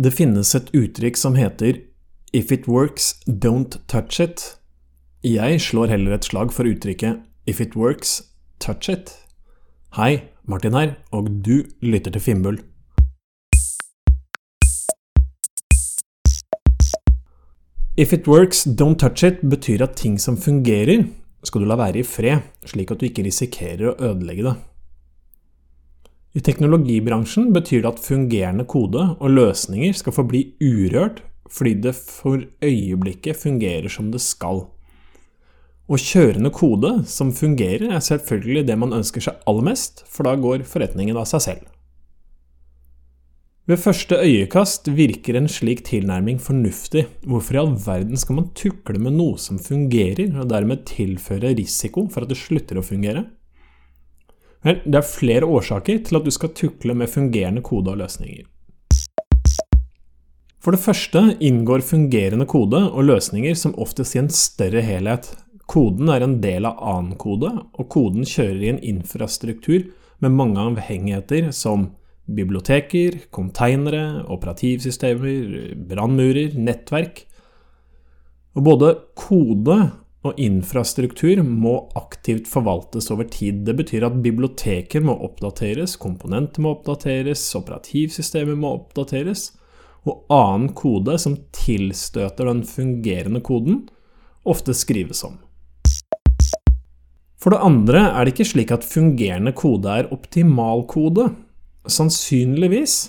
Det finnes et uttrykk som heter If it works, don't touch it. Jeg slår heller et slag for uttrykket If it works, touch it. Hei, Martin her, og du lytter til Finnbull. If it works, don't touch it betyr at ting som fungerer, skal du la være i fred, slik at du ikke risikerer å ødelegge det. I teknologibransjen betyr det at fungerende kode og løsninger skal forbli urørt fordi det for øyeblikket fungerer som det skal. Og kjørende kode som fungerer, er selvfølgelig det man ønsker seg aller mest, for da går forretningen av seg selv. Ved første øyekast virker en slik tilnærming fornuftig. Hvorfor i all verden skal man tukle med noe som fungerer, og dermed tilføre risiko for at det slutter å fungere? Vel, det er flere årsaker til at du skal tukle med fungerende kode og løsninger. For det første inngår fungerende kode og løsninger som oftest i en større helhet. Koden er en del av annen kode, og koden kjører i en infrastruktur med mange avhengigheter som biblioteker, konteinere, operativsystemer, brannmurer, nettverk. Og både kode og infrastruktur må aktivt forvaltes over tid. Det betyr at biblioteker må oppdateres, komponenter må oppdateres, operativsystemer må oppdateres, og annen kode som tilstøter den fungerende koden, ofte skrives om. For det andre er det ikke slik at fungerende kode er optimal kode. Sannsynligvis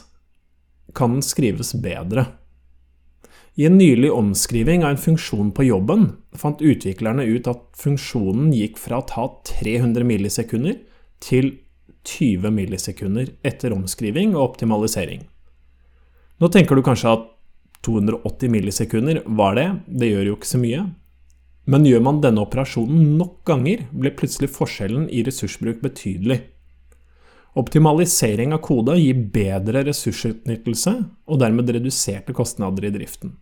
kan den skrives bedre. I en nylig omskriving av en funksjon på jobben fant utviklerne ut at funksjonen gikk fra å ta 300 millisekunder til 20 millisekunder etter omskriving og optimalisering. Nå tenker du kanskje at 280 millisekunder var det, det gjør jo ikke så mye. Men gjør man denne operasjonen nok ganger, blir plutselig forskjellen i ressursbruk betydelig. Optimalisering av kode gir bedre ressursutnyttelse og dermed reduserte kostnader i driften.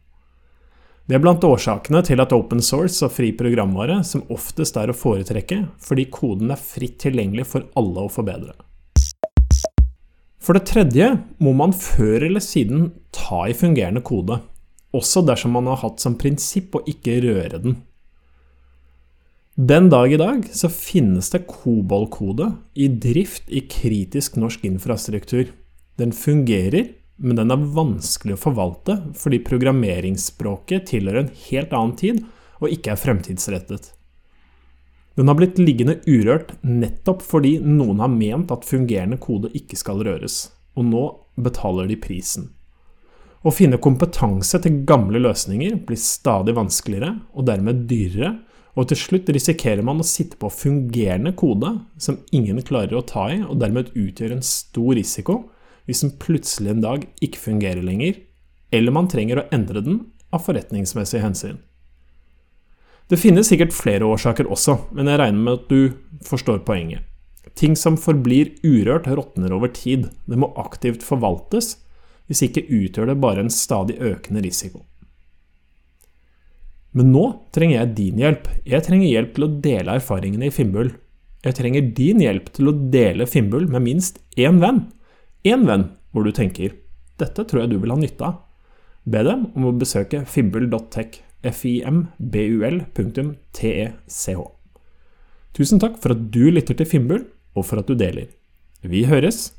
Det er blant årsakene til at open source og fri programvare som oftest er å foretrekke, fordi koden er fritt tilgjengelig for alle å forbedre. For det tredje må man før eller siden ta i fungerende kode, også dersom man har hatt som prinsipp å ikke røre den. Den dag i dag så finnes det kobolkode i drift i kritisk norsk infrastruktur. Den fungerer, men den er vanskelig å forvalte fordi programmeringsspråket tilhører en helt annen tid og ikke er fremtidsrettet. Den har blitt liggende urørt nettopp fordi noen har ment at fungerende kode ikke skal røres, og nå betaler de prisen. Å finne kompetanse til gamle løsninger blir stadig vanskeligere og dermed dyrere, og til slutt risikerer man å sitte på fungerende kode som ingen klarer å ta i, og dermed utgjør en stor risiko hvis den plutselig en dag ikke fungerer lenger, eller man trenger å endre den av forretningsmessige hensyn. Det finnes sikkert flere årsaker også, men jeg regner med at du forstår poenget. Ting som forblir urørt, råtner over tid. Det må aktivt forvaltes, hvis ikke utgjør det bare en stadig økende risiko. Men nå trenger jeg din hjelp. Jeg trenger hjelp til å dele erfaringene i Finnbull. Jeg trenger din hjelp til å dele Finnbull med minst én venn. Én venn hvor du tenker 'dette tror jeg du vil ha nytte av'. Be dem om å besøke fimbul.tech. fimbul.tech. Tusen takk for at du lytter til Fimbul, og for at du deler. Vi høres!